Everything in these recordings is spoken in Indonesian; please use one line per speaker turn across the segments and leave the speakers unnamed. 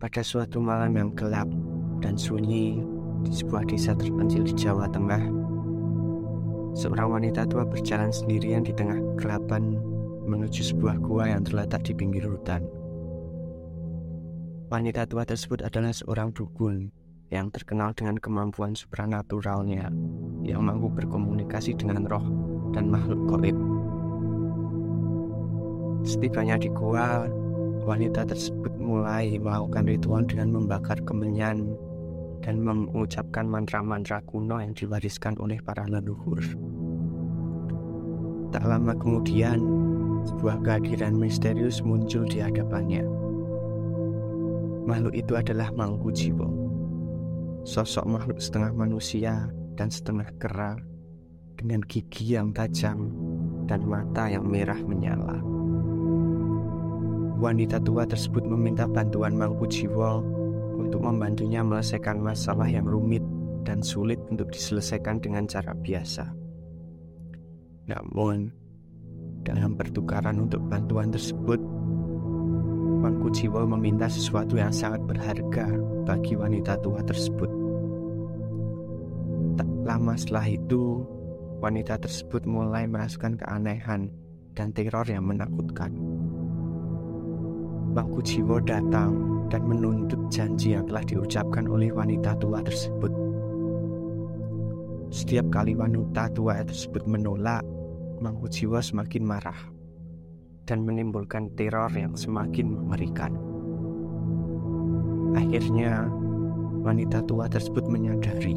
Pada suatu malam yang gelap dan sunyi di sebuah desa terpencil di Jawa Tengah, seorang wanita tua berjalan sendirian di tengah kegelapan menuju sebuah gua yang terletak di pinggir hutan. Wanita tua tersebut adalah seorang dukun yang terkenal dengan kemampuan supranaturalnya yang mampu berkomunikasi dengan roh dan makhluk goib. Setibanya di gua, wanita tersebut mulai melakukan ritual dengan membakar kemenyan dan mengucapkan mantra-mantra kuno yang diwariskan oleh para leluhur. Tak lama kemudian, sebuah kehadiran misterius muncul di hadapannya. Makhluk itu adalah Mangku Jiwo, sosok makhluk setengah manusia dan setengah kera dengan gigi yang tajam dan mata yang merah menyala. Wanita tua tersebut meminta bantuan Jiwo untuk membantunya menyelesaikan masalah yang rumit dan sulit untuk diselesaikan dengan cara biasa. Namun, dalam pertukaran untuk bantuan tersebut, Jiwo meminta sesuatu yang sangat berharga bagi wanita tua tersebut. Tak lama setelah itu, wanita tersebut mulai merasakan keanehan dan teror yang menakutkan. Mangku Jiwo datang dan menuntut janji yang telah diucapkan oleh wanita tua tersebut. Setiap kali wanita tua tersebut menolak, Mangku Jiwo semakin marah dan menimbulkan teror yang semakin mengerikan. Akhirnya, wanita tua tersebut menyadari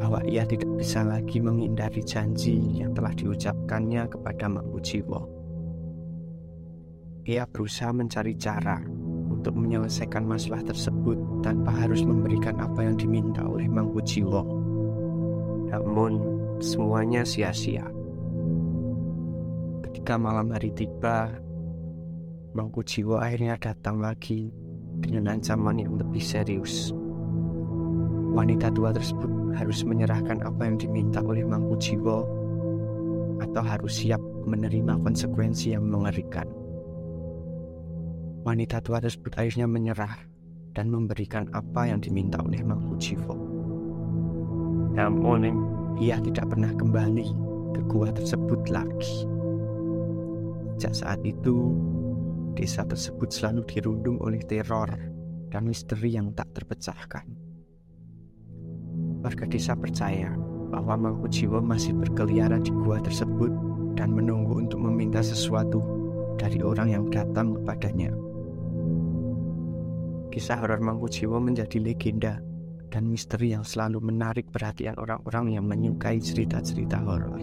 bahwa ia tidak bisa lagi menghindari janji yang telah diucapkannya kepada Mangku Jiwo ia berusaha mencari cara untuk menyelesaikan masalah tersebut tanpa harus memberikan apa yang diminta oleh Mangku Jiwo. Namun, semuanya sia-sia. Ketika malam hari tiba, Mangku Jiwo akhirnya datang lagi dengan ancaman yang lebih serius. Wanita tua tersebut harus menyerahkan apa yang diminta oleh Mangku Jiwo atau harus siap menerima konsekuensi yang mengerikan. Wanita tua tersebut akhirnya menyerah dan memberikan apa yang diminta oleh Mang Fujivo. Namun, ia tidak pernah kembali ke gua tersebut lagi. Sejak saat itu, desa tersebut selalu dirundung oleh teror dan misteri yang tak terpecahkan. Warga desa percaya bahwa Mang Fujiwo masih berkeliaran di gua tersebut dan menunggu untuk meminta sesuatu dari orang yang datang kepadanya. Kisah horor Mangkujiwo menjadi legenda dan misteri yang selalu menarik perhatian orang-orang yang menyukai cerita-cerita horor.